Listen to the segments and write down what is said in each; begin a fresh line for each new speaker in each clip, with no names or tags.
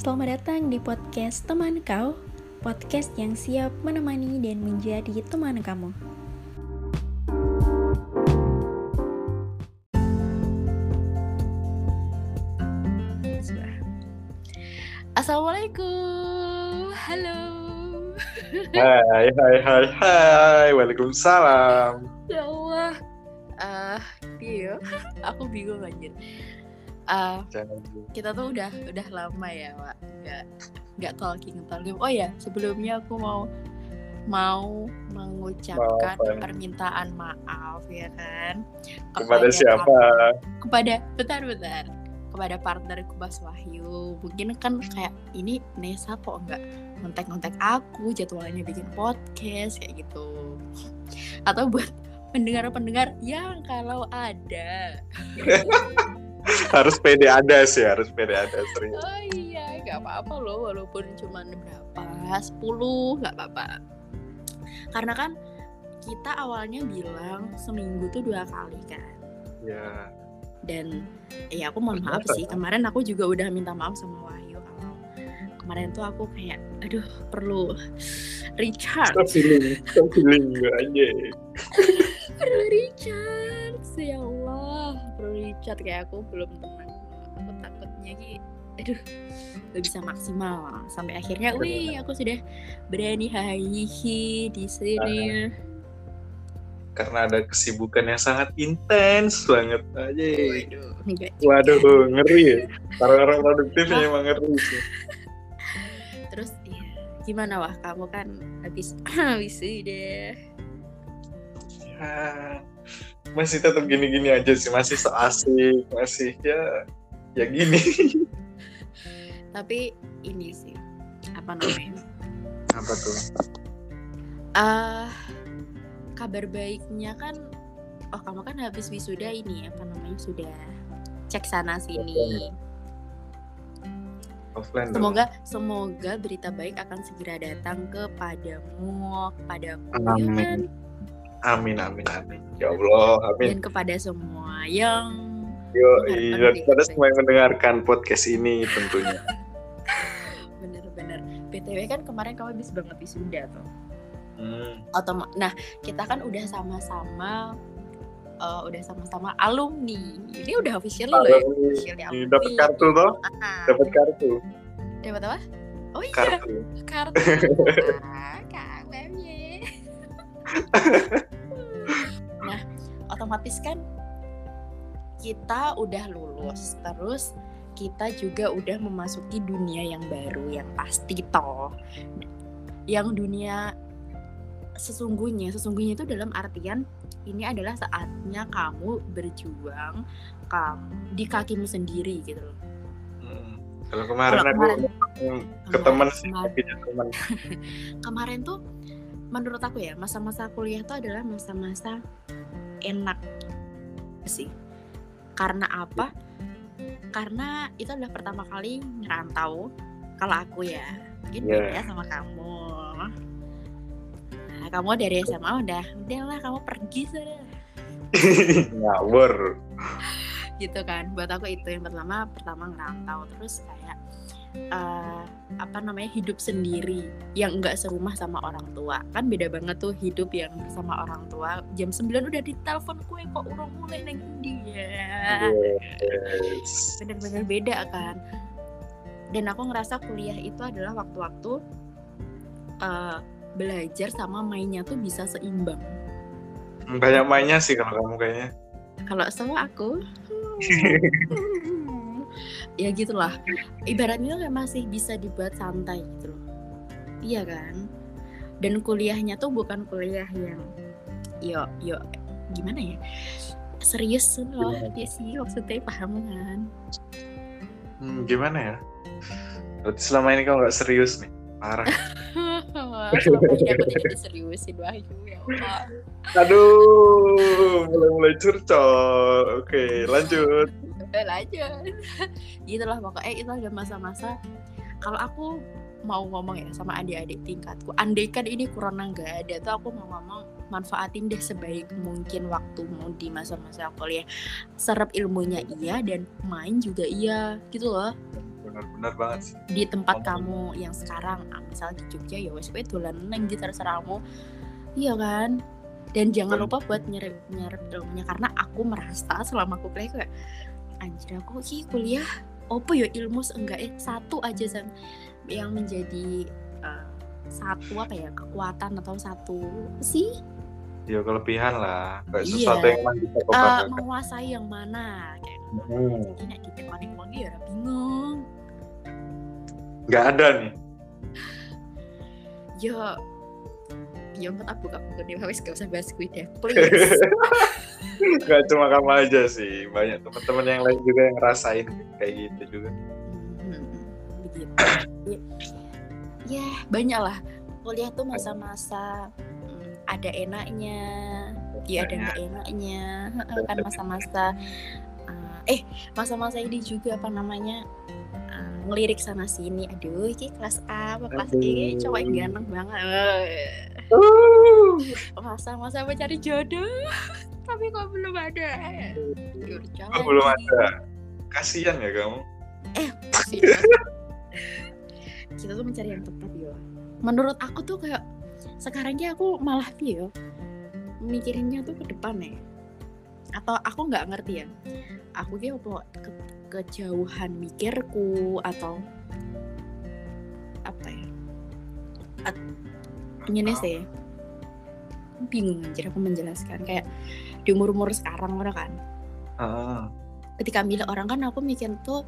Selamat datang di podcast Teman Kau, podcast yang siap menemani dan menjadi teman kamu. Assalamualaikum, halo.
Hai, hai, hai, hai, waalaikumsalam.
Ya Allah, uh, aku bingung anjir. Uh, kita tuh udah udah lama ya, Pak. Nggak nggak talking talking. Oh ya, sebelumnya aku mau mau mengucapkan Maafan. permintaan maaf ya kan
kepada, kepada siapa?
Kepada bentar bentar kepada partnerku Mas Wahyu mungkin kan kayak ini Nesa kok nggak ngontek-ngontek aku jadwalnya bikin podcast kayak gitu atau buat pendengar-pendengar yang kalau ada
harus pede ada sih harus pede ada
serius. Oh iya nggak apa-apa loh walaupun cuma berapa sepuluh nggak apa-apa. Karena kan kita awalnya bilang seminggu tuh dua kali kan.
Ya
dan ya aku mohon maaf sih kemarin aku juga udah minta maaf sama Wahyu kalau kemarin tuh aku kayak aduh perlu recharge.
Stop feeling stop feeling aja
perlu recharge ya Allah. Perlu recharge kayak aku belum tenang. Aku takutnya ki aduh gak bisa maksimal sampai akhirnya wih aku sudah berani hihi di sini.
Karena ada kesibukan yang sangat intens banget aja. Waduh, Waduh ngeri ya. Orang-orang produktif emang ngeri sih.
Terus ya, gimana wah kamu kan habis habis deh.
Ya, masih tetap gini-gini aja sih, masih so asik, masih ya ya gini.
Tapi ini sih apa namanya?
Apa tuh?
Ah, uh, kabar baiknya kan oh kamu kan habis wisuda ini apa namanya sudah cek sana sini
offline
semoga dong. semoga berita baik akan segera datang kepadamu kepadaku
amin. Ya kan? Amin amin amin ya Allah amin
dan kepada semua yang
Yo, iya, kepada semua yang mendengarkan podcast ini tentunya.
Bener-bener. BTW kan kemarin kamu habis banget wisuda tuh.
Hmm.
Otoma nah kita kan udah sama-sama uh, udah sama-sama alumni. Ini udah official loh ya.
Officially Dapat kartu toh? Ah. Dapat kartu.
Dapat apa? Oh iya.
Kartu.
Kartu. ah, nah, otomatis kan kita udah lulus, terus kita juga udah memasuki dunia yang baru yang pasti toh. Yang dunia sesungguhnya sesungguhnya itu dalam artian ini adalah saatnya kamu berjuang kamu di kakimu sendiri gitu loh.
Hmm. Kalau kemarin Kalau aku kemarin, ke teman sih
kemarin, kemarin tuh menurut aku ya masa-masa kuliah itu adalah masa-masa enak sih. Karena apa? Karena itu adalah pertama kali ngerantau kalau aku ya. Mungkin yeah. beda sama kamu kamu dari SMA udah udahlah kamu pergi saja
ngawur
gitu kan buat aku itu yang pertama pertama ngerantau terus kayak uh, apa namanya hidup sendiri yang enggak serumah sama orang tua kan beda banget tuh hidup yang bersama orang tua jam 9 udah ditelepon kue kok urung mulai neng dia yes. bener-bener beda kan dan aku ngerasa kuliah itu adalah waktu-waktu uh, belajar sama mainnya tuh bisa seimbang.
Banyak mainnya sih kalau kamu kayaknya.
Kalau sama aku, ya gitulah. Ibaratnya kayak masih bisa dibuat santai gitu loh. Iya kan? Dan kuliahnya tuh bukan kuliah yang yo yo gimana ya? Serius loh, dia sih maksudnya paham kan?
Hmm, gimana ya? Berarti selama ini kau nggak serius nih, parah.
Wahyu ya Allah.
Aduh, mulai-mulai curcol. Oke, lanjut.
lanjut. Gitulah pokoknya itu ada masa-masa kalau aku mau ngomong ya sama adik-adik tingkatku andaikan ini corona nggak ada tuh aku mau ngomong manfaatin deh sebaik mungkin waktumu di masa-masa kuliah serap ilmunya iya dan main juga iya gitu loh
benar-benar banget sih.
Di tempat oh. kamu yang sekarang, ah, misal di Jogja ya wes kowe dolan neng di terserahmu. Iya kan? Dan jangan lupa buat nyerep nyerep ilmunya karena aku merasa selama aku kuliah kayak anjir aku sih kuliah opo ya ilmu enggak eh satu aja san yang menjadi uh, satu apa ya kekuatan atau satu sih
ya kelebihan lah kayak iya. sesuatu yang
mana uh, menguasai yang mana kayak hmm. jadi nek kita paling wangi ya bingung
nggak ada nih.
Ya ya buka buka buku nih wes gak usah bahas gue deh please.
Gak cuma kamu aja sih banyak teman-teman yang lain juga yang ngerasain kayak gitu juga. Hmm,
begitu. Ya banyak lah kuliah tuh masa-masa ada enaknya ya ada nggak enaknya. Kan masa-masa uh, eh masa-masa ini juga apa namanya ngelirik sana sini. Aduh ini kelas A apa kelas B? Cowok yang ganteng banget. Uh. masa-masa mencari jodoh? Tapi kok belum ada?
Oh, belum ada? Kasihan ya kamu.
Eh kita tuh mencari yang tepat ya menurut aku tuh kayak sekarang ya aku malah pio mikirinnya tuh ke depan ya atau aku nggak ngerti ya. Aku kayak apa ke, kejauhan mikirku atau apa ya? At, ini sih. Bingung aja aku menjelaskan. Kayak di umur umur sekarang orang kan? Uh ketika milih orang kan aku mikir tuh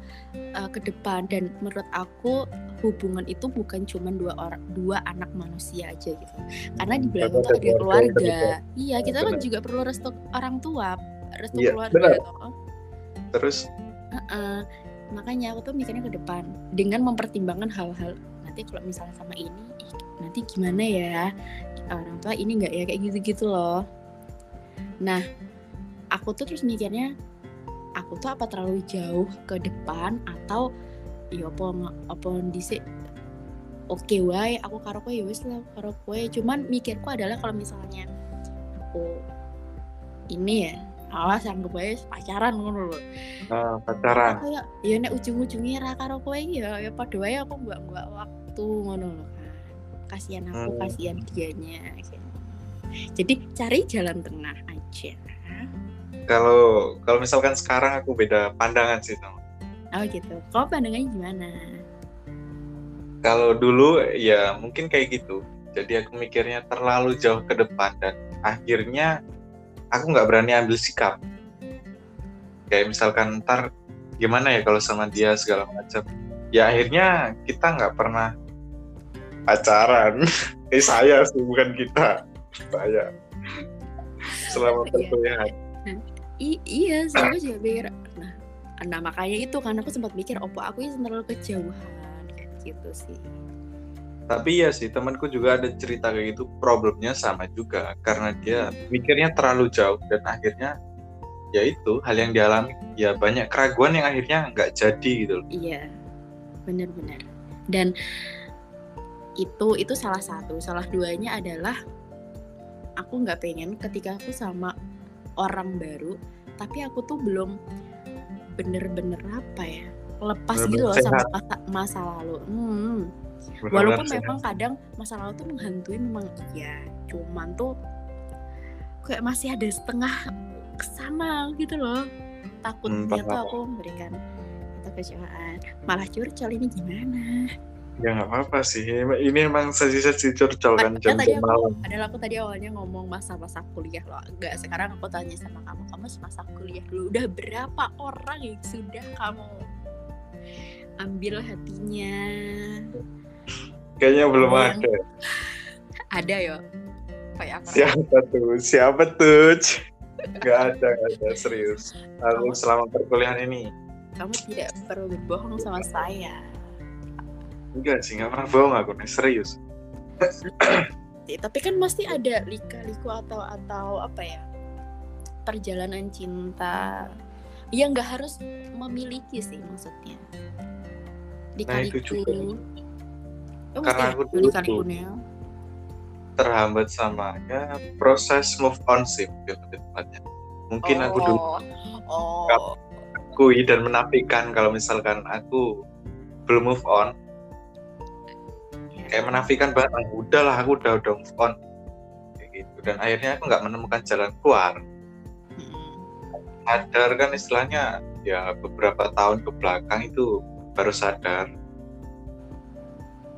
uh, ke depan. Dan menurut aku hubungan itu bukan cuma dua orang dua anak manusia aja gitu. Karena di belakang tuh ada keluarga iya kita kan juga perlu restu orang tua restu ya, keluarga benar. gitu.
Terus?
Uh -uh. makanya aku tuh mikirnya ke depan dengan mempertimbangkan hal-hal nanti kalau misalnya sama ini nanti gimana ya? Orang tua ini nggak ya? Kayak gitu-gitu loh. Nah aku tuh terus mikirnya aku tuh apa terlalu jauh ke depan atau ya apa apa dhisik oke okay, wae aku karo kowe ya wis lah karo kowe. Cuman mikirku adalah kalau misalnya aku ini ya awas sanggup wae pacaran ngono lho.
Uh, pacaran.
Aku ya nek ujung-ujungnya ra karo kowe ya ya padha wae aku mbak mbak waktu ngono lho kan. Kasihan aku, hmm. kasihan dianya. Jadi cari jalan tengah aja
kalau kalau misalkan sekarang aku beda pandangan sih sama
oh gitu kau pandangannya gimana
kalau dulu ya mungkin kayak gitu jadi aku mikirnya terlalu jauh ke depan dan akhirnya aku nggak berani ambil sikap. Kayak misalkan ntar gimana ya kalau sama dia segala macam. Ya akhirnya kita nggak pernah pacaran. Eh saya sih bukan kita. Saya. Selama iya. perkuliahan
I iya aku juga mikir nah nah makanya itu kan aku sempat mikir opo aku ini terlalu kejauhan kayak gitu sih
tapi ya sih temanku juga ada cerita kayak gitu problemnya sama juga karena dia mikirnya terlalu jauh dan akhirnya ya itu hal yang dialami ya banyak keraguan yang akhirnya nggak jadi gitu loh.
Iya benar-benar dan itu itu salah satu salah duanya adalah aku nggak pengen ketika aku sama orang baru tapi aku tuh belum bener-bener apa ya lepas bener gitu loh sama masa, masa lalu hmm. Walaupun sehat. memang kadang masa lalu tuh menghantui memang iya cuman tuh kayak masih ada setengah ke sana gitu loh takutnya hmm, tuh aku memberikan kekecewaan malah curcol ini gimana
Ya nggak apa-apa sih. Ini emang sesi-sesi curcol kan jam
jam malam. Adalah aku tadi awalnya ngomong masa-masa kuliah loh. Enggak, sekarang aku tanya sama kamu, kamu semasa kuliah dulu udah berapa orang yang sudah kamu ambil hatinya?
Kayaknya belum yang... ada.
ada ya. Kayak
apa? Siapa tuh? Siapa tuh? Gak ada, gak ada serius. Aku selama perkuliahan ini.
Kamu tidak perlu berbohong sama saya
enggak sih nggak pernah bohong aku nih serius
tapi kan pasti ada lika-liku atau atau apa ya perjalanan cinta ya nggak harus memiliki sih maksudnya
lika-liku nah, oh, karena aku dulu tuh terhambat sama ya proses move on sih tepatnya. Mungkin oh, aku dulu oh. akui dan menafikan kalau misalkan aku belum move on. Kayak menafikan banget ah, udahlah aku udah udah move on. Kayak gitu. Dan akhirnya aku nggak menemukan jalan keluar. Sadar kan istilahnya ya beberapa tahun ke belakang itu baru sadar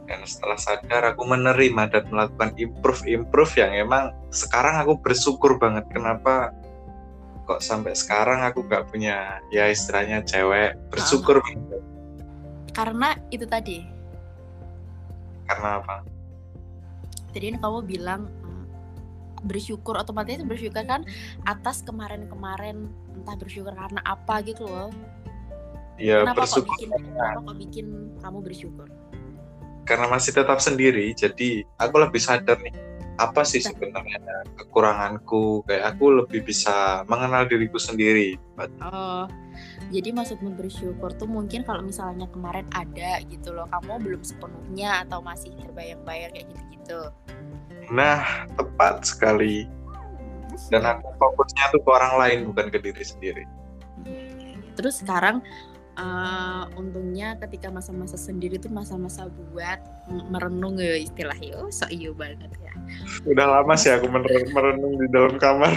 dan setelah sadar aku menerima dan melakukan improve improve yang emang sekarang aku bersyukur banget. Kenapa kok sampai sekarang aku gak punya ya istilahnya cewek bersyukur banget.
Karena itu tadi.
Karena apa?
Jadi kamu bilang mm, bersyukur otomatis bersyukur kan atas kemarin-kemarin entah bersyukur karena apa gitu loh.
Ya
kenapa
bersyukur
kok bikin kenapa kok bikin kamu bersyukur
karena masih tetap sendiri jadi aku lebih sadar nih apa sih sebenarnya kekuranganku? Kayak aku lebih bisa mengenal diriku sendiri
oh jadi maksudmu bersyukur tuh mungkin kalau misalnya kemarin ada gitu loh kamu belum sepenuhnya atau masih terbayang-bayang kayak gitu-gitu?
Nah tepat sekali. Dan aku fokusnya tuh ke orang lain bukan ke diri sendiri.
Terus sekarang uh, untungnya ketika masa-masa sendiri tuh masa-masa buat merenung ya istilah yo so iyo banget ya.
Udah lama sih aku merenung di dalam kamar.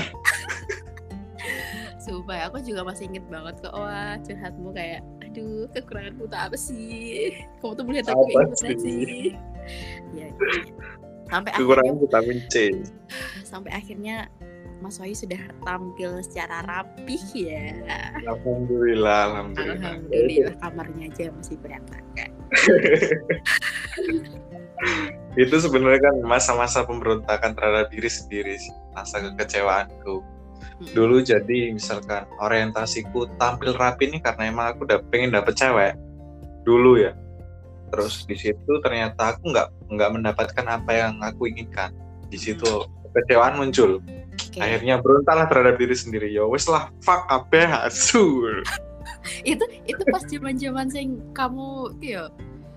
Supaya aku juga masih inget banget kok wah curhatmu kayak aduh kekuranganku tuh apa sih? Kamu tuh melihat aku kayak gimana sih? ya, ya. sampai
kekurangan vitamin C.
sampai akhirnya Mas Wahyu sudah tampil secara rapih ya.
Alhamdulillah, alhamdulillah.
Alhamdulillah kamarnya aja masih berantakan.
itu sebenarnya kan masa-masa pemberontakan terhadap diri sendiri, masa kekecewaanku. Hmm. Dulu jadi misalkan orientasiku tampil rapi nih karena emang aku udah pengen dapet cewek dulu ya. Terus di situ ternyata aku nggak nggak mendapatkan apa yang aku inginkan. Di situ kekecewaan muncul okay. akhirnya berontaklah terhadap diri sendiri. Ya wes lah fuck apa hasil
itu itu pas zaman zaman sing kamu yo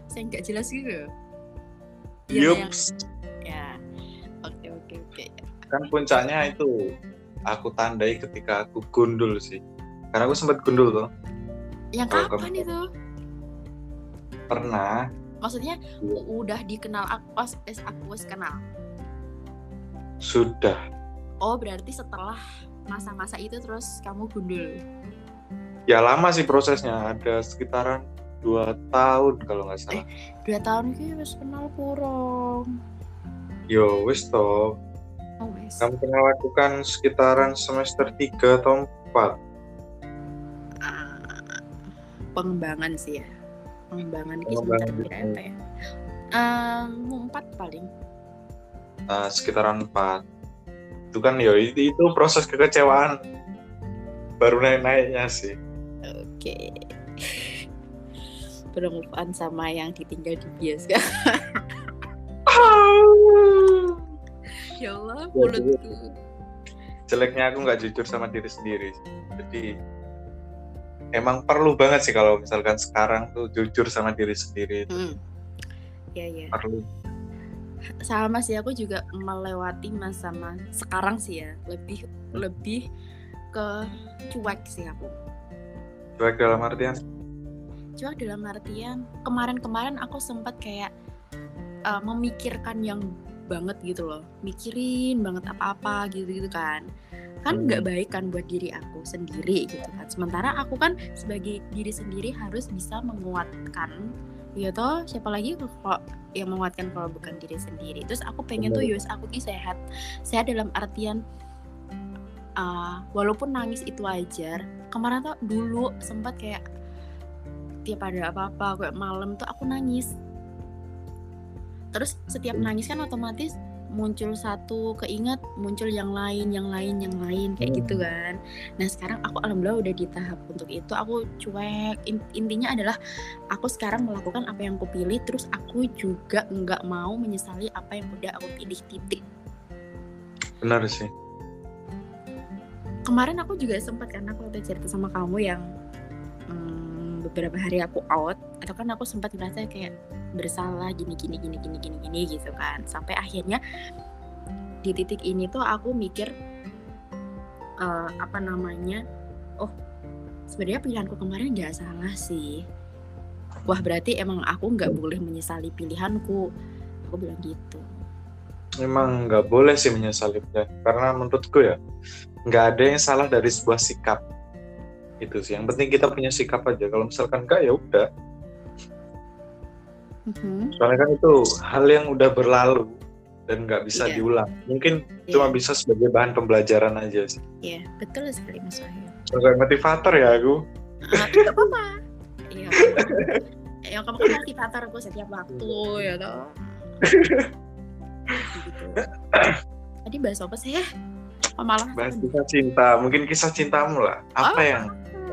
sing gak jelas gitu
ya, Yups.
ya oke oke oke.
Kan puncaknya itu aku tandai ketika aku gundul sih. Karena aku sempat gundul tuh
yang kapan itu?
Pernah.
Maksudnya ya. udah dikenal aku pas aku kenal?
Sudah
oh berarti setelah masa-masa itu terus kamu gundul?
Ya lama sih prosesnya. Ada sekitaran dua tahun kalau nggak salah.
Eh, dua tahun itu harus kenal kurang
yo wis toh oh, kamu pernah lakukan sekitaran semester tiga atau empat.
Uh, pengembangan sih ya. Pengembangan ini sebentar berapa ya? Um, empat paling.
Uh, sekitaran empat itu kan ya itu, itu proses kekecewaan baru naik naiknya sih.
Oke. Okay. move on sama yang ditinggal di bias kan ya Allah ya, mulutku.
jeleknya aku nggak jujur sama diri sendiri jadi emang perlu banget sih kalau misalkan sekarang tuh jujur sama diri sendiri
hmm. ya ya.
Perlu
sama sih aku juga melewati masa-masa sekarang sih ya. Lebih lebih ke cuek sih aku.
Cuek dalam artian?
Cuek dalam artian kemarin-kemarin aku sempat kayak uh, memikirkan yang banget gitu loh. Mikirin banget apa-apa gitu-gitu kan. Kan nggak hmm. baik kan buat diri aku sendiri gitu kan. Sementara aku kan sebagai diri sendiri harus bisa menguatkan ya toh siapa lagi kok yang menguatkan kalau bukan diri sendiri. Terus aku pengen tuh yus aku ini sehat. Sehat dalam artian uh, walaupun nangis itu wajar kemarin tuh dulu sempat kayak tiap ada apa-apa kayak malam tuh aku nangis. Terus setiap nangis kan otomatis muncul satu keinget muncul yang lain yang lain yang lain kayak gitu hmm. kan. Nah sekarang aku alhamdulillah udah di tahap untuk itu. Aku cuek. Intinya adalah aku sekarang melakukan apa yang aku pilih terus aku juga nggak mau menyesali apa yang udah aku pilih titik.
Benar sih.
Kemarin aku juga sempat karena aku udah cerita sama kamu yang hmm, beberapa hari aku out atau kan aku sempat merasa kayak bersalah gini gini gini gini gini gini gitu kan. Sampai akhirnya di titik ini tuh aku mikir uh, apa namanya oh sebenarnya pilihanku kemarin nggak salah sih. Wah berarti emang aku nggak boleh menyesali pilihanku. Aku bilang gitu.
Memang nggak boleh sih menyesali pilihan. Karena menurutku ya nggak ada yang salah dari sebuah sikap. Itu sih yang penting kita punya sikap aja. Kalau misalkan enggak ya udah
Mhm.
soalnya kan itu hal yang udah berlalu dan nggak bisa
Iya.
diulang mungkin
Iya.
cuma bisa sebagai bahan pembelajaran aja sih
Iya, betul sekali Mas Wahyu.
sebagai motivator ya aku
Ah, Gak apa-apa. Iya. Ya kamu kan motivator aku setiap waktu ya toh. gitu. Tadi bahas apa sih ya? Oh, malah
bahas kisah cinta mungkin kisah cintamu lah apa
Oh.
yang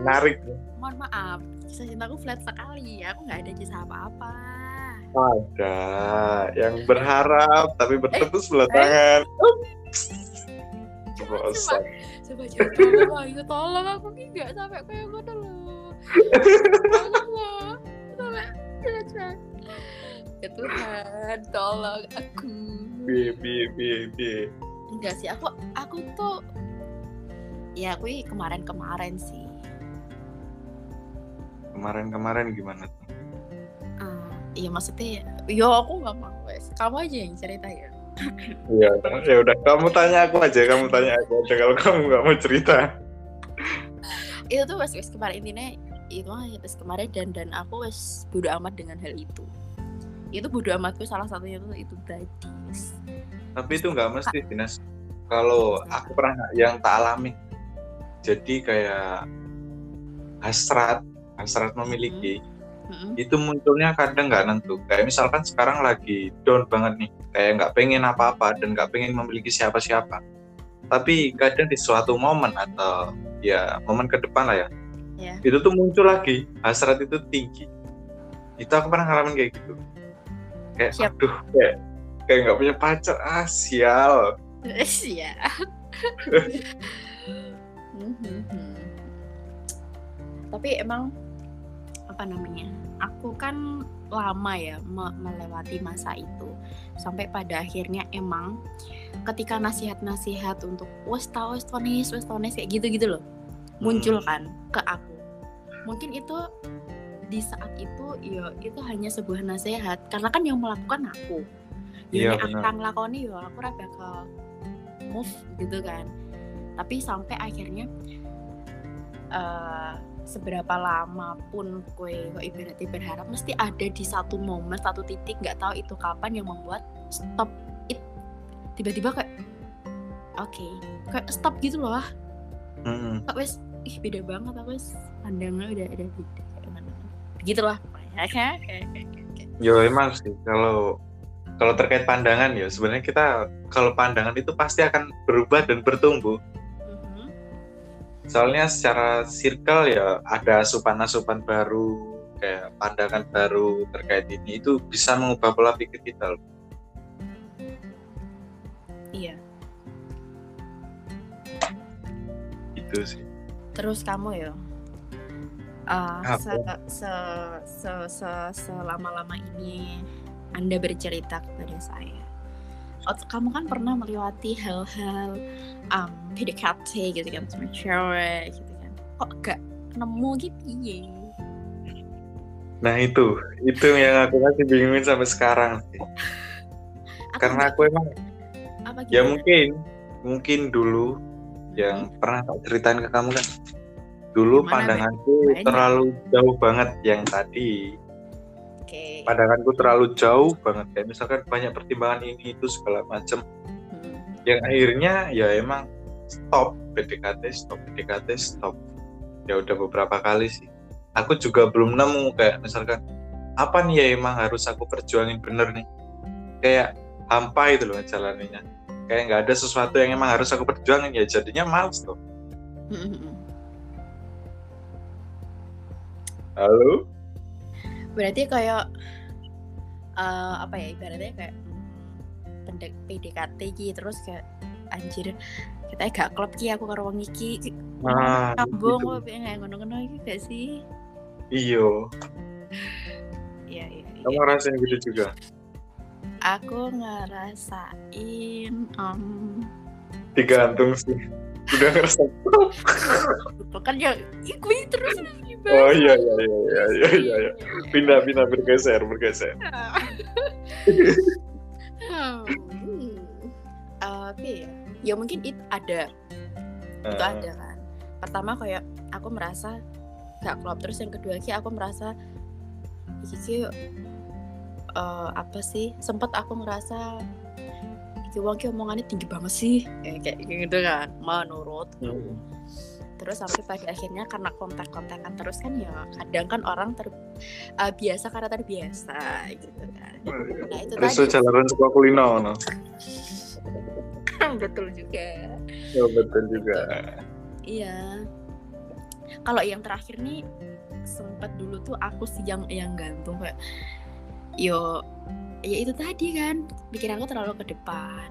menarik
mohon maaf. Kisah cintaku flat sekali. Aku nggak ada kisah apa-apa.
Ada yang berharap tapi bertepuk sebelah
Eh.
tangan
Coba
bosan
coba tolong tolong aku nih nggak sampai kayak gitu loh. Tolong loh. Sampai. Ya Tuhan, tolong aku.
bi bi bi bi
Enggak sih, aku aku tuh ya aku kemarin-kemarin sih.
kemarin-kemarin gimana
iya maksudnya, yo aku nggak mau wes. Kamu aja yang cerita ya.
Iya, ya udah kamu tanya aku aja, kamu tanya aku aja kalau kamu nggak mau cerita.
Itu tuh wes wes kemarin intinya itu aja wes kemarin dan dan aku wes bodo amat dengan hal itu. Itu bodo amatku salah satunya tuh itu tadi. wes.
Tapi itu nggak mesti, Dinas. Kalau aku pernah yang tak alami, jadi kayak hasrat, hasrat memiliki,
Mm-mm.
itu munculnya kadang nggak nentu. Kayak misalkan sekarang lagi down banget nih, kayak nggak pengen apa-apa dan nggak pengen memiliki siapa-siapa. Tapi kadang di suatu momen atau ya momen ke depan lah ya,
Ya.
itu tuh muncul lagi hasrat itu tinggi. Itu aku pernah ngalamin kayak gitu. Kayak
Siap.
aduh, kayak kayak nggak punya pacar, ah sial.
Iya. Mhm. Tapi emang apa namanya? Aku kan lama ya me- melewati masa itu sampai pada akhirnya emang ketika nasihat-nasihat untuk wes tau wes tonis wes tonis kayak gitu-gitu loh muncul kan ke aku. Mungkin itu di saat itu ya itu hanya sebuah nasihat karena kan yang melakukan aku.
Iya,
Ya nek aku
benar.
kan nglakoni ya aku ora bakal move gitu kan tapi sampai akhirnya eh, seberapa lama pun kue kok ibaratnya berharap mesti ada di satu momen satu titik nggak tahu itu kapan yang membuat stop it. Tiba-tiba kayak oke kayak stop gitu loh ah. Kok wes ih beda banget aku wes. Pandangnya udah ada beda kayak kayak
Yo emang sih kalau kalau terkait pandangan ya sebenarnya kita kalau pandangan itu pasti akan berubah dan bertumbuh. Soalnya secara circle ya ada asupan-asupan baru kayak pandangan baru terkait ini itu bisa mengubah pola pikir kita loh.
iya
Itu sih.
Terus kamu ya, uh,
Apa?
se, se, se, se- selama-lama ini Anda bercerita kepada saya. Kamu kan pernah melewati hal-hal um, PDKT gitu kan sama cewek gitu kan. Kok gak nemu gitu ya?
Nah itu itu yang aku masih bingungin sampai sekarang sih. Karena aku emang
apa
ya mungkin mungkin dulu yang pernah tak ceritain ke kamu kan dulu
Gimana,
pandanganku
Banyak.
terlalu jauh banget yang tadi
Oke.
pandanganku terlalu jauh banget kayak misalkan banyak pertimbangan ini itu segala macam
Hmm.
yang akhirnya ya emang stop. PDKT stop PDKT stop. Ya udah beberapa kali sih. Aku juga belum nemu kayak misalkan apa nih ya emang harus aku perjuangin bener nih? Kayak hampa itu loh jalannya kayak nggak ada sesuatu yang emang harus aku perjuangin ya jadinya males tuh.
Hmm.
halo
Berarti kayak eh, apa ya ibaratnya kayak pendek PDKT gitu terus kayak anjir kita gak klop ki aku karo wong iki
Nah,
kambung
gitu.
kok pengen ngono-ngono iki gak sih?
iyo
Iya iya. iya.
kamu ngerasain gitu juga
Aku ngerasain um,
digantung sih udah ngerasa
Itu kan ya gue terus
oh iya iya iya iya iya iya iya. pindah pindah bergeser bergeser
Hmm. Oke ya. Ya mungkin itu ada. Itu
Eh,
ada kan. Pertama kayak aku merasa gak klop terus yang kedua ki aku merasa iki ki eh, apa sih? Sempet aku ngerasa iki wong ki omongannya tinggi banget sih. Eh, kayak gitu kan. Menurut
hmm.
terus sampai pada akhirnya karena kontak-kontakan terus kan ya kadang kan orang ter eh, biasa karena terbiasa gitu kan nah itu
Terus
tadi
jalanan sekolah kulino no.
betul juga
Oh, betul juga.
iya kalau yang terakhir nih sempat dulu tuh aku sih yang yang gantung kayak yo ya itu tadi kan pikiranku terlalu ke depan.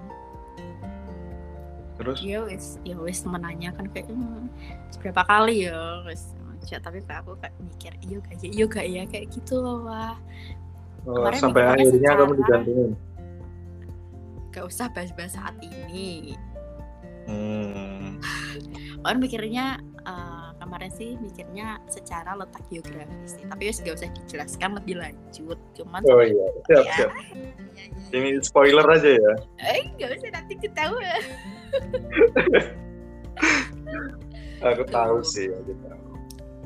Terus?
Ya wis ya wis menanyakan kayak hmm, seberapa kali ya? Wis ya, tapi kayak aku kayak mikir iya gak ya iya gak ya? Kayak gitu loh wah
oh,
Kemarin
sampai akhirnya kamu
secara-
digantungin.
gak usah bahas-bahas saat ini.
Hmm.
Kan mikirnya eh, kemarin sih mikirnya secara letak geografis sih. Tapi wis gak usah dijelaskan lebih lanjut. Cuman
Oh iya, siap
ya,
siap.
ya, ya.
Ini spoiler aja ya.
Eh gak usah nanti ketahuan.
Aku tahu sih, aku tahu.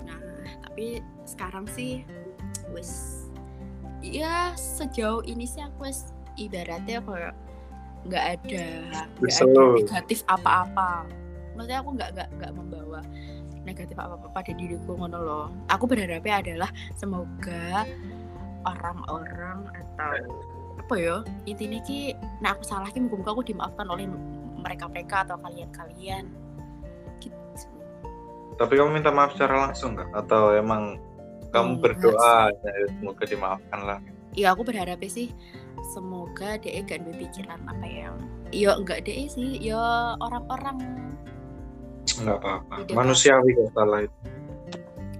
Nah, tapi sekarang sih wis ya sejauh ini sih aku wis ibaratnya kayak nggak ada nggak ada negatif apa-apa. Maksudnya aku nggak nggak nggak membawa negatif apa-apa pada diriku ngono loh. Aku berharapnya adalah semoga orang-orang atau apa ya intinya ki nah aku salah ki muka aku dimaafkan oleh mereka-mereka atau kalian-kalian gitu.
Tapi kamu minta maaf secara langsung nggak? Atau emang kamu
Enggak
berdoa ya, semoga dimaafkan lah?
ya aku berharap sih semoga dia gak berpikiran apa yang ya enggak deh sih ya orang-orang
Nggak apa-apa. Manusiawi kok salah itu.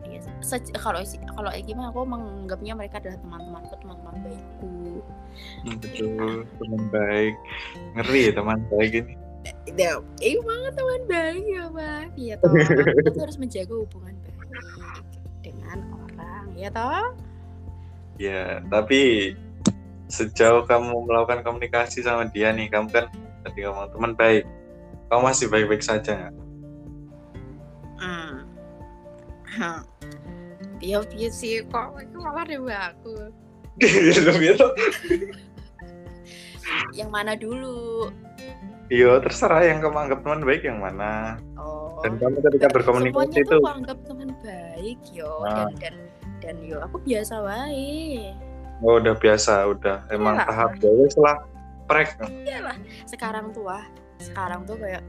ya, se- kalau kalau gimana aku menganggapnya mereka adalah teman-temanku teman-teman baikku
Hmm, Betul, teman baik. Ngeri ya teman baik ini.
ya eh banget teman baik ya pak ya toh kita tuh harus menjaga hubungan baik dengan orang ya toh
Ya, tapi sejauh kamu melakukan komunikasi sama dia nih, kamu kan tadi ngomong teman baik. Kamu masih baik-baik saja nggak?
Hah. Dia dia sih kok itu malah dewa aku
gitu.
yang mana dulu
Iya, terserah yang kamu anggap teman baik yang mana.
oh
Dan kamu ketika berkomunikasi
semuanya
itu,
tuh aku anggap teman baik yo
Nah.
dan dan dan yo aku biasa wae
oh udah biasa, udah emang
Iya.
tahap ya setelah prek.
iyalah sekarang tuh wah sekarang tuh kayak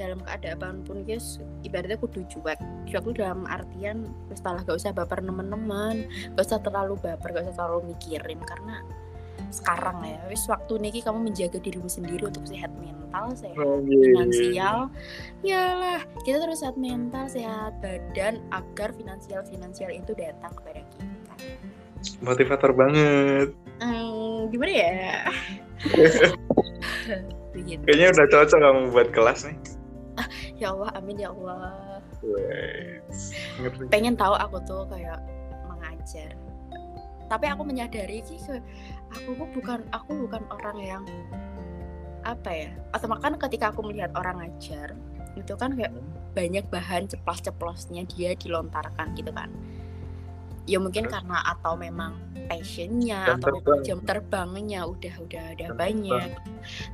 dalam keadaan pun guys ibaratnya kudu cuek cuek tuh dalam artian setelah gak usah baper nemen-nemen gak usah terlalu baper gak usah terlalu mikirin karena sekarang ya wis waktu niki kamu menjaga dirimu sendiri untuk sehat mental sehat
Oh, iya.
finansial iyalah kita terus sehat mental sehat badan agar finansial finansial itu datang kepada kita
Motivator banget.
hmm, gimana ya
Kayaknya udah cocok kamu buat kelas nih.
Ya Allah amin ya Allah.
Ngerti.
pengen tahu aku tuh kayak mengajar tapi aku menyadari sih aku bukan aku bukan orang yang apa ya atau makan ketika aku melihat orang ngajar itu kan kayak banyak bahan ceplos-ceplosnya dia dilontarkan gitu kan ya mungkin
Terus?
karena atau memang passionnya
Jam
atau memang
terbang.
jam terbangnya udah udah ada
Jam
banyak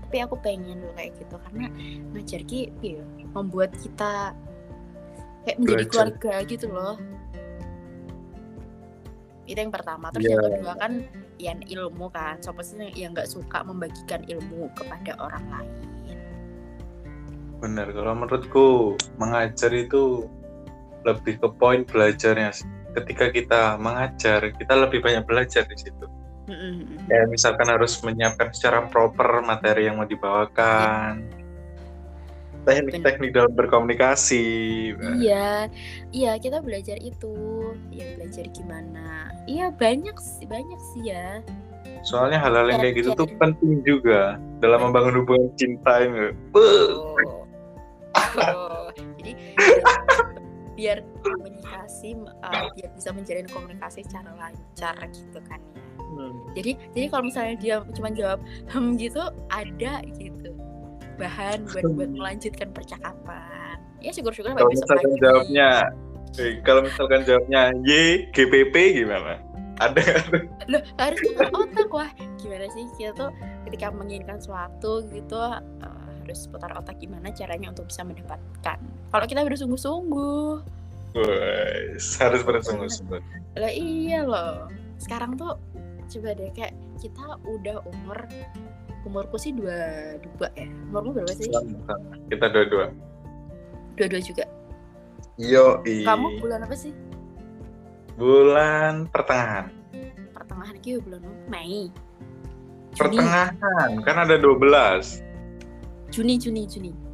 tapi aku pengen loh kayak gitu karena ngajar ki ya, membuat kita kayak menjadi
Belajar.
keluarga gitu loh itu yang pertama terus
Iya.
yang kedua kan yang ilmu kan siapa sih yang- nggak suka membagikan ilmu kepada orang lain
Bener, kalau menurutku mengajar itu lebih ke poin belajarnya. Ketika kita mengajar, kita lebih banyak belajar di situ.
Mm-mm.
Kayak misalkan harus menyiapkan secara proper materi yang mau dibawakan. Teknik-teknik dalam berkomunikasi.
Iya, iya kita belajar itu, ya belajar gimana. Iya banyak sih, banyak sih ya.
Soalnya hal-hal yang kayak gitu tuh penting juga dalam membangun hubungan cinta ini.
Oh. Oh, jadi biar, komunikasi uh, biar bisa menjalin komunikasi secara lancar gitu kan ya.
Hmm.
Jadi jadi kalau misalnya dia cuma jawab hmm gitu ada gitu bahan buat buat melanjutkan percakapan. Ya syukur-syukur
Kalau
besok
misalkan
lagi.
jawabnya, eh, kalau misalkan jawabnya Y, GPP gimana? Ada?
Loh, harus putar otak wah gimana sih kita tuh ketika menginginkan sesuatu gitu uh, harus putar otak gimana caranya untuk bisa mendapatkan kalau kita bersungguh-sungguh
harus bersungguh-sungguh.
lah iya loh sekarang tuh coba deh kayak kita udah umur umurku sih dua dua ya umurmu berapa sih.
Kita dua-dua.
dua dua juga
Yo,
kamu bulan apa sih
bulan pertengahan.
pertengahan itu bulan Mei Juni
Pertengahan, kan ada 12.
Juni Juni Juni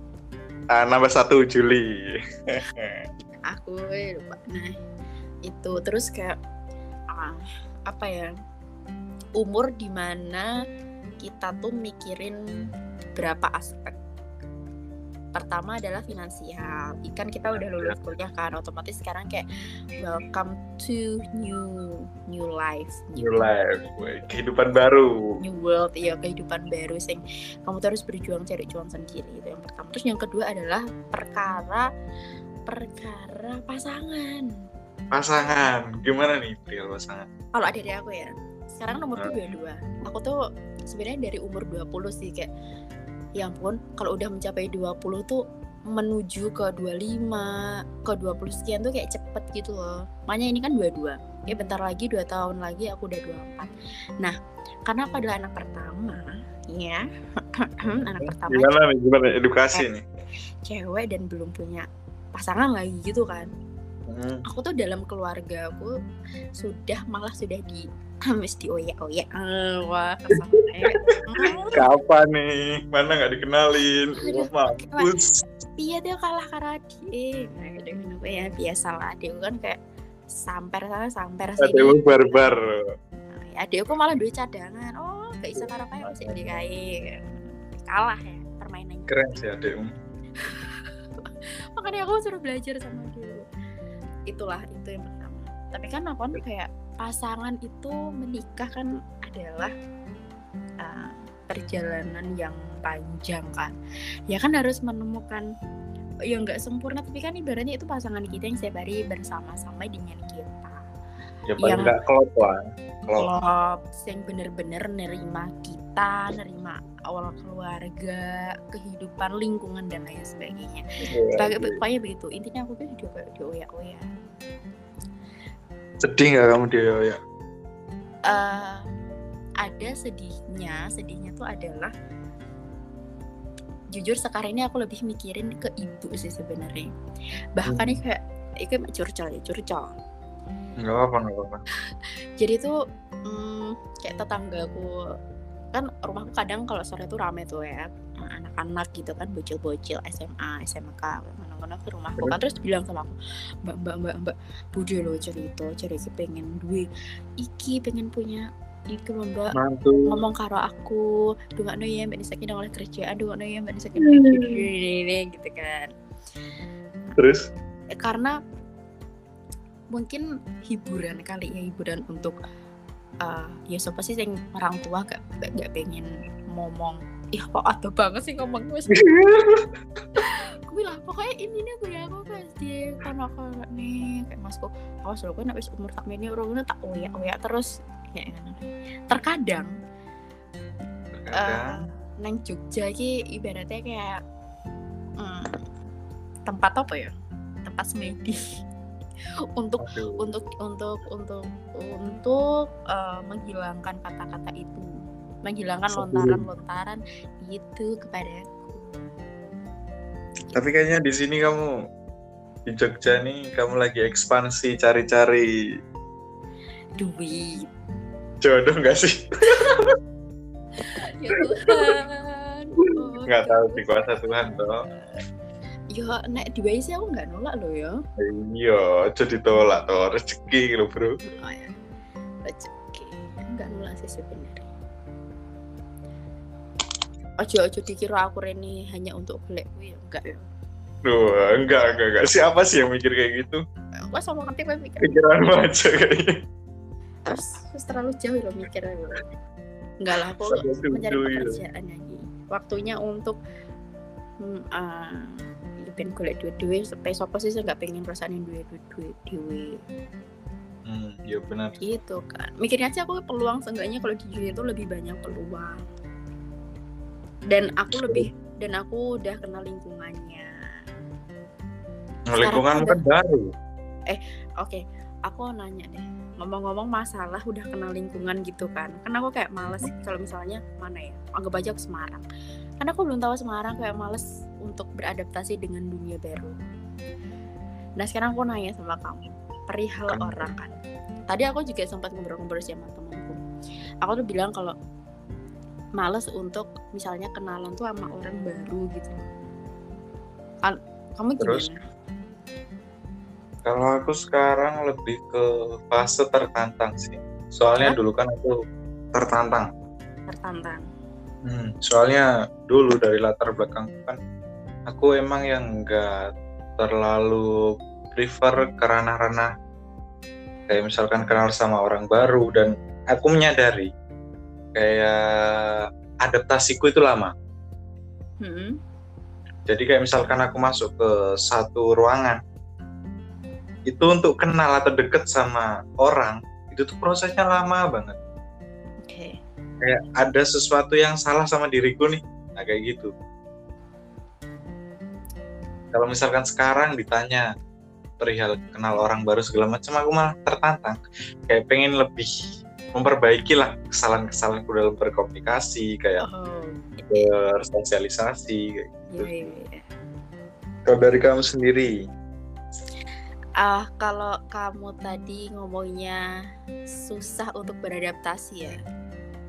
Ah, nambah satu Juli.
aku eh, lupa nah itu terus kayak ah, apa ya umur di mana kita tuh mikirin berapa aspek pertama adalah finansial ikan kita udah lulus kuliah kan otomatis sekarang kayak welcome to new new life
New life, woy. kehidupan baru.
new world ya kehidupan baru sing kamu tuh harus berjuang cari cuan sendiri itu yang pertama terus yang kedua adalah perkara perkara pasangan
Pasangan, gimana nih perihal pasangan?
kalau ada dari aku ya sekarang nomorku dua dua aku tuh sebenarnya dari umur 20 sih kayak ya ampun kalau udah mencapai 20 tuh menuju ke 25 ke 20 sekian tuh kayak cepet gitu loh. Makanya ini kan 22 ya bentar lagi dua tahun lagi aku udah 24 nah karena aku adalah anak pertama ya anak pertama
Gimana nih, gimana? Edukasi nih?
cewek dan belum punya pasangan lagi gitu kan.
Hmm.
aku tuh dalam keluarga aku sudah malah sudah di mesti oya oya wah kesampe Hmm,
Kapan nih? Mana nggak dikenalin?
Aduh,
Wah, mampus.
iya dia kalah karena dia nah, dengan apa ya biasa lah dia kan kayak samper sana samper sini
Adewu barbar.
ya dia kok malah duit cadangan oh gak bisa karena apa masih DKI kalah ya permainannya
Keren sih adekmu.
makanya aku suruh belajar sama dia itulah itu yang pertama tapi kan aku kan kayak pasangan itu menikah kan adalah uh, perjalanan yang panjang kan. Ya kan harus menemukan ya nggak sempurna tapi kan ibaratnya itu pasangan kita yang setiap hari bersama-sama dengan kita.
Ya
Yang-
nggak klop lah. Klop.
klop yang bener-bener nerima kita nerima awal keluarga kehidupan lingkungan dan lain sebagainya. Pokoknya- pokoknya begitu. Intinya aku tuh kayak di oya oya
Sedih nggak kamu dia ya?
Eh, ada sedihnya. Sedihnya tuh adalah jujur sekarang ini aku lebih mikirin ke ibu sih sebenarnya. Bahkan ini kayak itu curcol ya curcol.
Nggak apa nggak apa.
jadi tuh mm, kayak tetanggaku kan rumahku kadang kalau sore tuh rame tuh ya anak-anak gitu kan bocil-bocil SMA SMK mana-mana ke rumahku kan terus bilang sama aku mbak mbak mbak mbak budi lo cerita cerita pengen duit. Iki pengen punya iki lho mbak.
Mantu.
ngomong karo aku dungak no ya mbak Nisa kini oleh kerjaan dungak no ya mbak Nisa kini oleh ini gitu kan.
Terus?
Eh, karena mungkin hiburan kali ya hiburan untuk eh, ya siapa sih yang orang tua gak gak, gak pengen ngomong ih kok ada banget sih ngomong gue gue bilang pokoknya ini nih gue ya aku pas di karena aku nih kayak masku awas lo kan habis umur tak ini orang tak oya oya terus kayak ngono. terkadang
Terkadang.
nang Jogja iki ibaratnya kayak hmm, tempat apa ya tempat semedi untuk
Aduh.
untuk untuk untuk untuk eh, menghilangkan kata-kata itu menghilangkan lontaran-lontaran itu kepada
Tapi kayaknya di sini kamu di Jogja nih kamu lagi ekspansi cari-cari
duit
jodoh nggak sih?
ya Tuhan oh,
Nggak tahu di kuasa Tuhan toh.
ya nek di sih aku nggak nolak loh ya
Iya, jadi tolak toh rezeki lo bro.
oh, ya. rezeki nggak nolak sih sebenarnya ojo ojo dikira aku Reni hanya untuk golek kuwi ya enggak ya
Duh, enggak, enggak, enggak. Siapa sih yang mikir kayak gitu?
Wah sama nanti gue mikir
Pikiran aja kayaknya.
terus, terus terlalu jauh loh mikirnya. Enggak lah, aku mencari
dulu, ya.
pekerjaan lagi. Waktunya untuk hmm, uh, ben golek duit-duit supaya sopo sih saya nggak pengen perasaan yang duit duit duit
Hmm, iya benar.
gitu kan mikirnya sih aku peluang seenggaknya kalau di dunia itu lebih banyak peluang dan aku lebih dan aku udah kenal lingkungannya.
Lingkungan
ada-
kan baru.
oke. Aku nanya deh ngomong-ngomong masalah udah kenal lingkungan gitu kan kan aku kayak males kalau misalnya mana ya anggap aja ke Semarang. Karena aku belum tahu Semarang kayak males untuk beradaptasi dengan dunia baru. Nah sekarang aku nanya sama kamu perihal
Kenapa?
orang kan. Tadi aku juga sempat ngobrol-ngobrol sama temanku. Aku tuh bilang kalau males untuk misalnya kenalan tuh sama orang baru gitu kan kamu
Terus?
gimana
Kalau aku sekarang lebih ke fase tertantang sih. Soalnya
Hah?
dulu kan aku tertantang.
tertantang
Hmm, soalnya dulu dari latar belakang kan aku emang yang enggak terlalu prefer ke ranah-ranah kayak misalkan kenal sama orang baru dan aku menyadari kayak adaptasiku itu lama.
Hmm.
Jadi kayak misalkan aku masuk ke satu ruangan itu untuk kenal atau deket sama orang itu tuh prosesnya lama banget.
Oke.
Kayak ada sesuatu yang salah sama diriku nih. Nah kayak gitu. Kalau misalkan sekarang ditanya perihal kenal orang baru segala macam aku malah tertantang. Kayak pengen lebih memperbaiki lah kesalahan-kesalahanku dalam berkomunikasi kayak
Oh,
bersosialisasi kayak
iya, iya, iya.
Kalau dari kamu sendiri,
Ah, kalau kamu tadi ngomongnya susah untuk beradaptasi ya.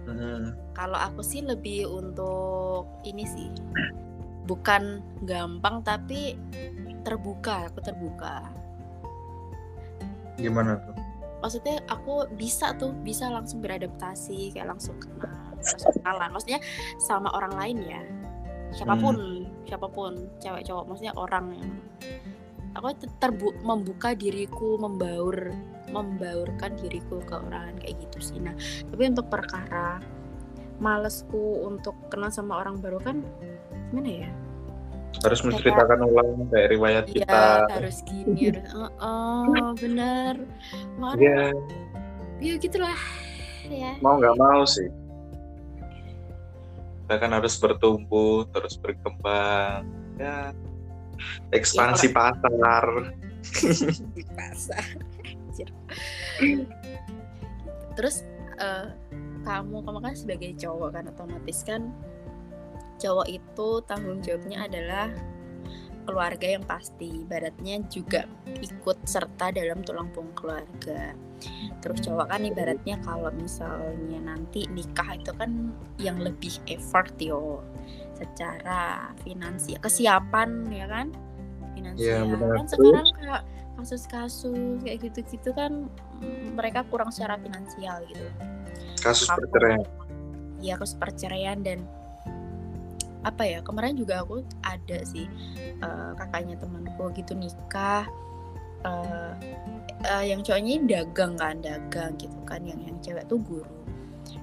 hmm,
Kalau aku sih lebih untuk ini sih. Bukan gampang tapi terbuka, aku terbuka.
gimana tuh?
Maksudnya aku bisa tuh, bisa langsung beradaptasi, kayak langsung kenal, langsung kenalan. Maksudnya sama orang lain ya. Siapa pun, siapa pun, cewek cowok, maksudnya orang yang aku te- terbu membuka diriku, membaur, membaurkan diriku ke orang kayak gitu sih. Nah, tapi untuk perkara malesku untuk kenal sama orang baru kan gimana ya?
Harus menceritakan ulang kayak riwayat
Iya,
kita.
harus gini, harus oh, oh bener. Makanya
Ya,
ya gitulah ya.
mau nggak mau sih. Kita kan harus bertumbuh, terus berkembang. Ya, ekspansi pasar.
pasar Anjir. terus eh, kamu kamu kan sebagai cowok kan otomatis kan cowok itu tanggung jawabnya adalah keluarga yang pasti. Ibaratnya juga ikut serta dalam tulang punggung keluarga. Terus cowok kan ibaratnya kalau misalnya nanti nikah itu kan yang lebih effort yo. Secara finansial kesiapan ya kan? Finansial
benar.
kan sekarang kayak kasus-kasus kayak gitu-gitu kan mm, mereka kurang secara finansial gitu.
Kasus perceraian.
Iya kasus perceraian dan apa ya kemarin juga aku ada sih eh, kakaknya temanku gitu nikah eh, eh, yang cowoknya ini dagang kan dagang gitu kan yang yang cewek tuh guru.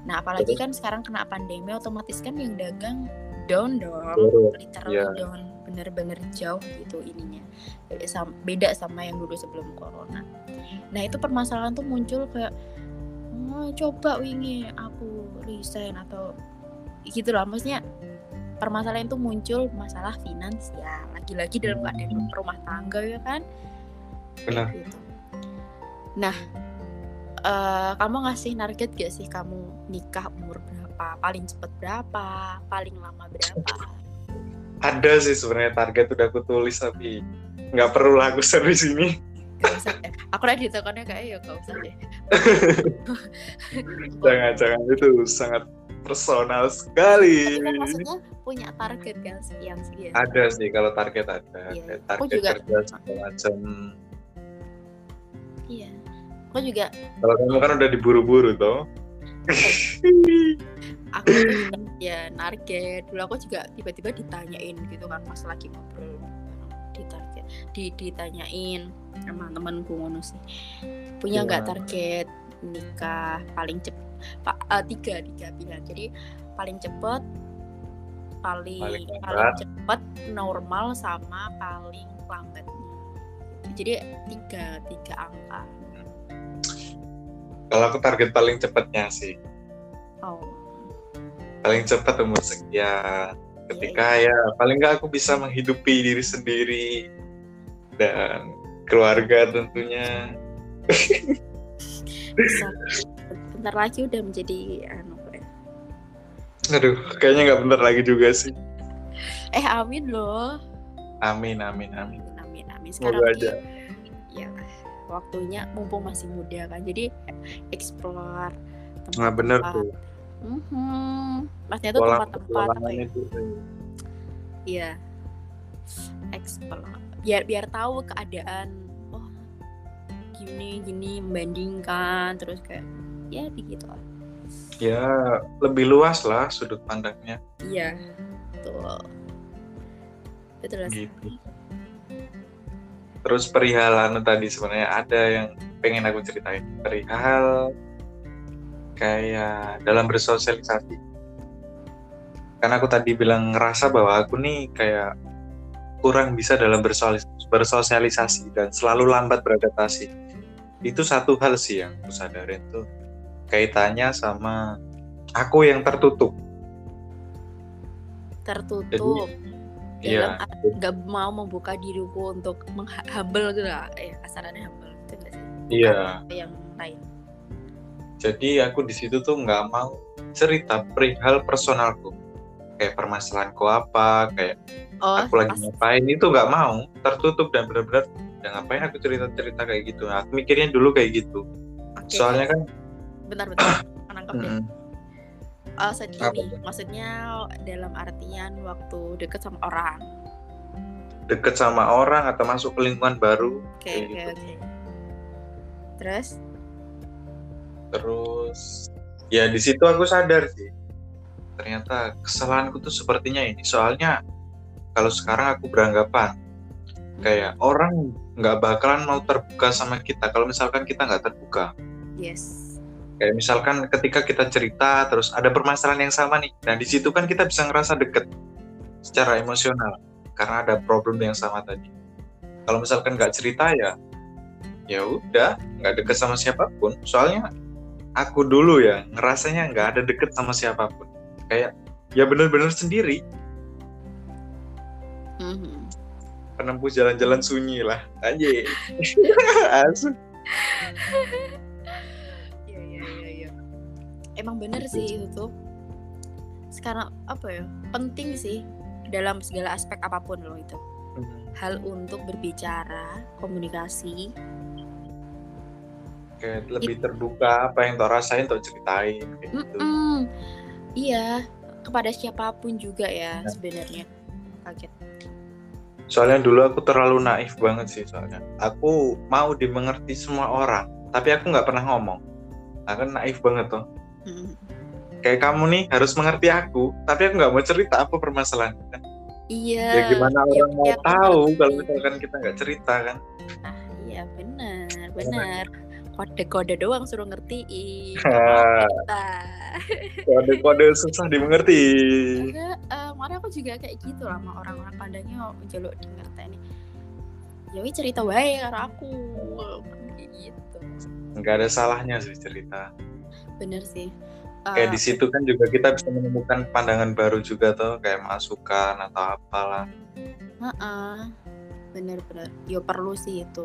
Nah apalagi kan sekarang kena pandemi otomatis kan yang dagang down dong
Guru,
literally
iya.
down bener-bener jauh gitu ininya. Beda sama, beda sama yang dulu sebelum corona. Nah itu permasalahan tuh muncul kayak oh, coba wingi aku resign atau gitu lah maksudnya permasalahan itu muncul masalah finansial lagi-lagi dalam keadaan
Hmm.
rumah tangga ya kan
Benar.
Gitu. nah eh, kamu ngasih target gak sih kamu nikah umur berapa paling cepet berapa paling lama berapa
Ada sih sebenarnya target udah aku tulis tapi nggak perlu lah aku share di sini.
Usah deh. Aku udah ditekannya kayak ya gak usah deh.
Jangan jangan itu sangat personal sekali.
Tapi kan maksudnya punya target kan sekian sekian.
Ada sih kalau target ada.
Iya, aku
target
juga.
kerja segala macam.
Iya. Aku juga
Kalau kamu kan udah diburu-buru toh.
aku juga ya target. Dulu aku juga tiba-tiba ditanyain gitu kan pas lagi ngobrol di di ditanyain sama temanku ngono sih punya nggak
Gimana?
target nikah paling cepet eh, tiga tiga pilihan. Jadi paling cepet paling
Paling
paling,
lambat.
cepet normal sama paling lambatnya jadi tiga tiga angka.
Kalau aku target paling cepatnya sih,
oh.
Paling cepat umur sekian. Ketika ya paling nggak aku bisa menghidupi diri sendiri dan keluarga tentunya.
bisa bentar lagi udah menjadi anu.
Aduh, kayaknya nggak bener lagi juga sih.
eh amin loh
Amin, amin, amin.
amin amin sekarang
aja.
ya waktunya mumpung masih muda kan jadi explore
Nah bener tuh.
Mhm. Maksudnya tuh tempat-tempat apa ya? Iya. Explore. Biar biar tahu keadaan. Oh, gini gini membandingkan terus kayak ya begitu lah.
Ya lebih luas lah sudut pandangnya.
Iya. Betul. Betul lah.
Gitu. Terus perihal anu tadi sebenarnya ada yang pengen aku ceritain. Perihal kayak dalam bersosialisasi. Karena aku tadi bilang ngerasa bahwa aku nih kayak kurang bisa dalam bersosialis- bersosialisasi dan selalu lambat beradaptasi. Itu satu hal sih yang aku sadarin tuh kaitannya sama aku yang tertutup.
Tertutup.
Iya.
Dalam nggak mau membuka diriku untuk menghambel gitu lah. Eh, kasarannya humble itu nggak sih?
Iya.
Yang lain.
Jadi aku di situ tuh nggak mau cerita perihal personalku, kayak permasalahanku apa, kayak
Oh,
aku lagi
pas-
ngapain itu nggak mau, tertutup dan benar-benar ya ngapain aku cerita-cerita kayak gitu. Aku mikirnya dulu kayak gitu.
oke.
Soalnya kan
menangkap
mm,
Oh, sedih
Apa
nih. Maksudnya dalam artian waktu deket sama orang.
deket sama orang atau masuk ke lingkungan baru,
Oke,
Kayak
oke,
gitu.
oke. Terus?
terus ya di situ aku sadar sih. Ternyata kesalahanku tuh sepertinya ini. Soalnya kalau sekarang aku beranggapan kayak orang nggak bakalan mau terbuka sama kita kalau misalkan kita nggak terbuka.
Yes.
Kayak misalkan ketika kita cerita terus ada permasalahan yang sama nih. Nah di situ kan kita bisa ngerasa deket secara emosional karena ada problem yang sama tadi. Kalau misalkan nggak cerita ya ya udah nggak deket sama siapa pun. Soalnya aku dulu ya ngerasanya nggak ada deket sama siapa pun. Kayak ya bener-bener sendiri.
Mhm.
penempuh jalan-jalan sunyi lah. Anjir Asik.
Emang bener sih itu tuh. Sekarang apa ya? Penting sih dalam segala aspek apa pun loh itu. Hal untuk berbicara, komunikasi.
kayak lebih terbuka apa yang tau rasain tau ceritain kayak gitu
Mm-mm. Iya, kepada siapa pun juga ya
Ya.
sebenarnya. Kaget.
Soalnya dulu aku terlalu naif banget sih soalnya. Aku mau dimengerti semua orang, tapi aku nggak pernah ngomong. Aku naif banget tuh. Kayak kamu nih harus mengerti aku, tapi aku nggak mau cerita apa permasalahan.
Iya.
ya gimana
ya,
orang mau
ya,
tahu kalau misalkan kita nggak cerita kan?
Ah, iya benar, benar. Kode-kode doang suruh ngertiin.
Kode-kode susah dimengerti.
Enggak, eh, kemarin aku juga kayak gitu lah sama orang-orang pandangnya jaluk di ngerteni. Ya cerita wae karo aku. Gitu.
Nggak ada salahnya sih cerita.
Bener sih.
Kayak
Eh,
di situ kan juga kita bisa menemukan pandangan baru juga tuh, kayak masukan atau apalah.
Heeh. Bener-bener. Yo perlu sih itu.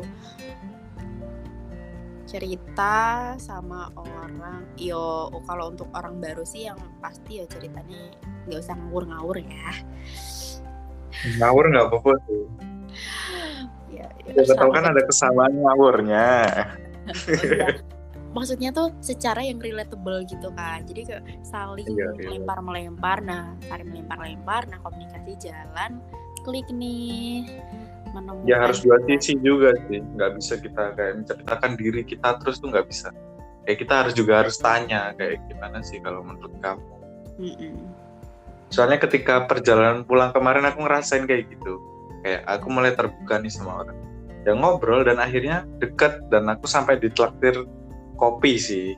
Cerita sama orang. Yo kalau untuk orang baru sih yang pasti ya ceritanya nggak usah ngawur-ngawur ya.
Ngawur nggak apa-apa tuh.
Ya, ya,
tahu kan ada kesamaan ngawurnya.
Maksudnya tuh secara yang relatable gitu kan. Jadi kayak saling
Iya, iya.
melempar-melempar. Nah, saling melempar-lempar. Nah, komunikasi jalan. Klik nih. Menemukan
Ya harus dua sisi juga sih. Nggak bisa kita kayak menceritakan diri kita terus tuh nggak bisa. Kayak kita harus juga harus tanya kayak gimana sih kalau menurut kamu.
Mm-mm.
Soalnya ketika perjalanan pulang kemarin aku ngerasain kayak gitu. kayak aku mulai terbuka nih sama orang ya ngobrol dan akhirnya deket dan aku sampai ditraktir kopi sih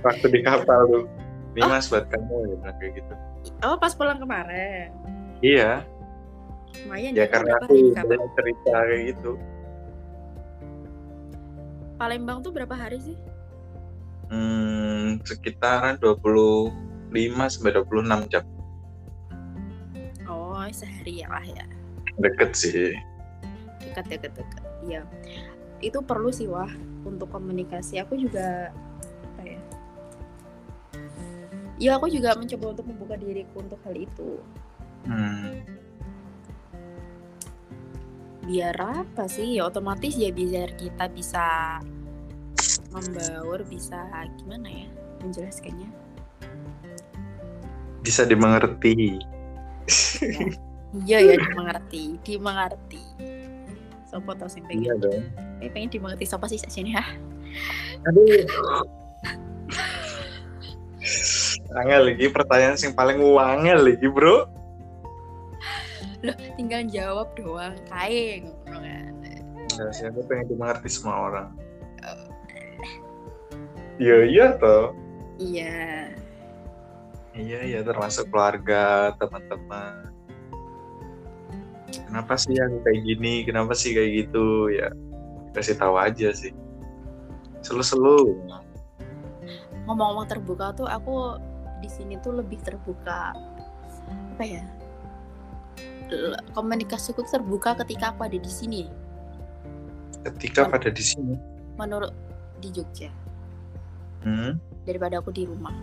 waktu di kapal tuh ini
Oh.
mas buat kamu ya bilang kayak gitu
Oh pas pulang kemarin.
iya
Lumayan
ya karena
berapa
aku banyak cerita kayak gitu
Palembang tuh berapa hari sih?
hmm, sekitaran 25 sampai 26 jam
Oh sehari ya lah ya.
deket sih
Dekat dekat dekat. Iya. Itu perlu sih wah untuk komunikasi. Aku juga apa ya? Ya aku juga mencoba untuk membuka diriku untuk hal itu.
hmm.
biar apa sih ya otomatis ya biar kita bisa membaur bisa gimana ya menjelaskannya
bisa dimengerti
iya ya dimengerti dimengerti sopo tau sing pengen.
iya dong.
Eh, pengen dimengerti sopo sih sini ya?
Aduh angel lagi pertanyaan yang paling wangel lagi bro.
Loh tinggal jawab doang. Kae ngono kan.
Enggak sih, aku pengen dimengerti semua orang. Iya iya toh.
iya.
Iya iya termasuk keluarga, teman-teman. Kenapa sih aku kayak gini? Kenapa sih kayak gitu? Ya kasih tahu aja sih. Selu-selu.
ngomong-ngomong terbuka tuh aku di sini tuh lebih terbuka apa ya komunikasiku terbuka ketika aku ada di sini
Ketika pada di sini,
menurut di Jogja
hmm,
daripada aku di rumah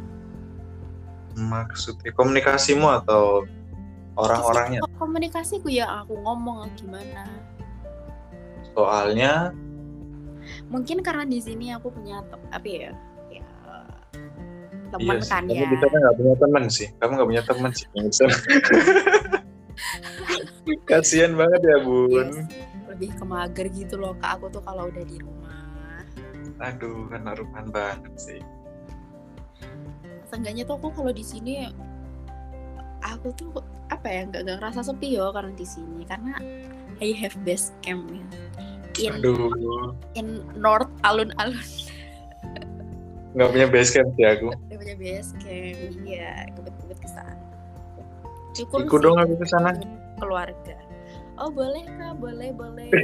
maksudnya komunikasimu atau orang-orangnya?
Komunikasi- komunikasiku ya aku ngomong gimana
Soalnya
mungkin karena di sini aku punya apa ya ya teman
iya
kan
kamu
ya
di sana nggak punya teman sih. Kamu nggak punya teman sih. Kasihan banget ya
Iya
bun.
sih, lebih ke mager gitu loh kak aku tuh kalau udah di rumah
Aduh, kan rumahan banget sih.
seenggaknya tuh aku kalau di sini aku tuh apa ya nggak nggak ngerasa sepi yo karena di sini. Karena I have base camp ya. In
Aduh,
in north alun-alun.
Nggak punya base camp sih aku.
Dia punya base camp. Iya kebet-kebet ke sana. Syukur
Ikut dong aku ke sana.
keluarga. Oh boleh kak. Boleh boleh.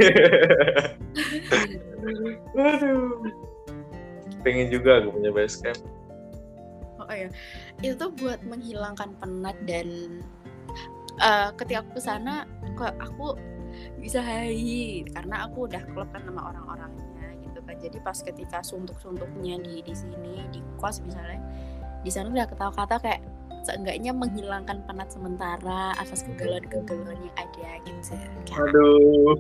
Aduh. Pengen juga aku punya base camp.
Oh iya. Itu tuh buat menghilangkan penat dan eh, ketika aku ke sana kok aku bisa hai karena aku udah klop kan sama orang-orangnya gitu kan. Jadi pas ketika suntuk-suntuknya di di sini di kos misalnya di sana udah ketawa-kata kayak seenggaknya menghilangkan penat sementara atas kegalauan-kegalauan yang ada gitu Kayak,
Aduh,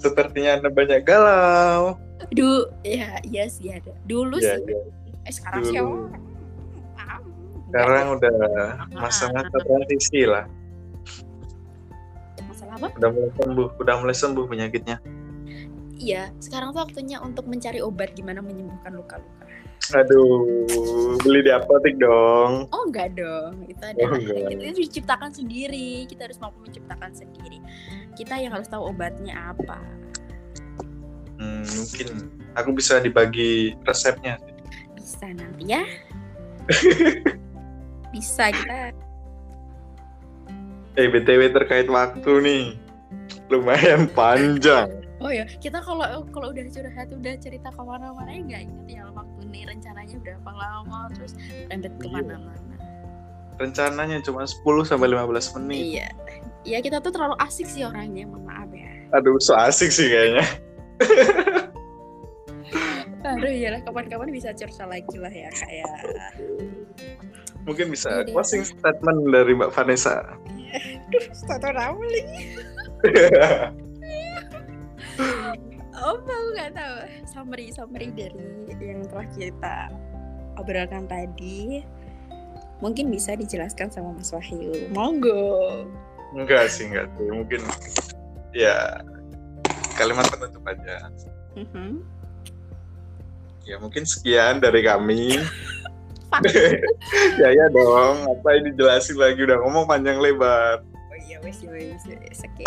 sepertinya anda banyak galau.
aduh ya iya sih ada. Dulu
Ya,
sih.
ya.
eh sekarang sih
Dulu.
oh, ah,
Sekarang
enggak
udah masa-masa transisi lah.
masalah apa
Udah mulai sembuh, udah mulai sembuh penyakitnya.
Iya, sekarang tuh waktunya untuk mencari obat gimana menyembuhkan luka-luka.
Aduh, beli di apotek dong.
Oh enggak dong, itu adalah
enggak.
kita itu diciptakan sendiri. Kita harus mampu menciptakan sendiri. Kita yang harus tahu obatnya apa.
Hmm, mungkin aku bisa dibagi resepnya.
Bisa nanti ya. Bisa kita.
Eh, BTW terkait waktu nih. Lumayan panjang.
Oh ya, kita kalau kalau udah curhat udah cerita ke mana-mana ya nggak inget ya waktu nih rencananya berapa lama terus rembet
Iya.
ke mana-mana.
Rencananya cuma 10 sampai 15 menit.
Iya, iya kita tuh terlalu asik sih orangnya, mohon maaf ya.
Aduh, so asik sih kayaknya.
Aduh ya lah kapan-kapan bisa cerita lagi lah ya kayak
Mungkin bisa
Iya deh.
closing statement dari Mbak Vanessa.
Duh, nama lagi. Oh, aku nggak tahu. Summary, summary dari yang telah kita obrolkan tadi. Mungkin bisa dijelaskan sama Mas Wahyu. Monggo.
enggak sih, enggak sih. Mungkin ya kalimat penutup aja.
Mhm.
Ya mungkin sekian dari kami.
Fuck.
ya ya dong, apa ini jelasin lagi udah ngomong panjang lebar.
Oh ya wes ya wes wes, oke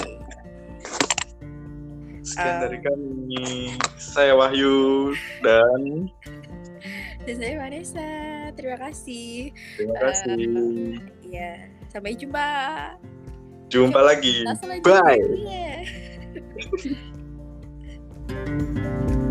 Sekian
Um,
dari kami. Saya Wahyu dan
dan saya Vanessa terima kasih
terima
Eh,
kasih.
ya sampai jumpa
Jumpa lagi. Bye.
Iya.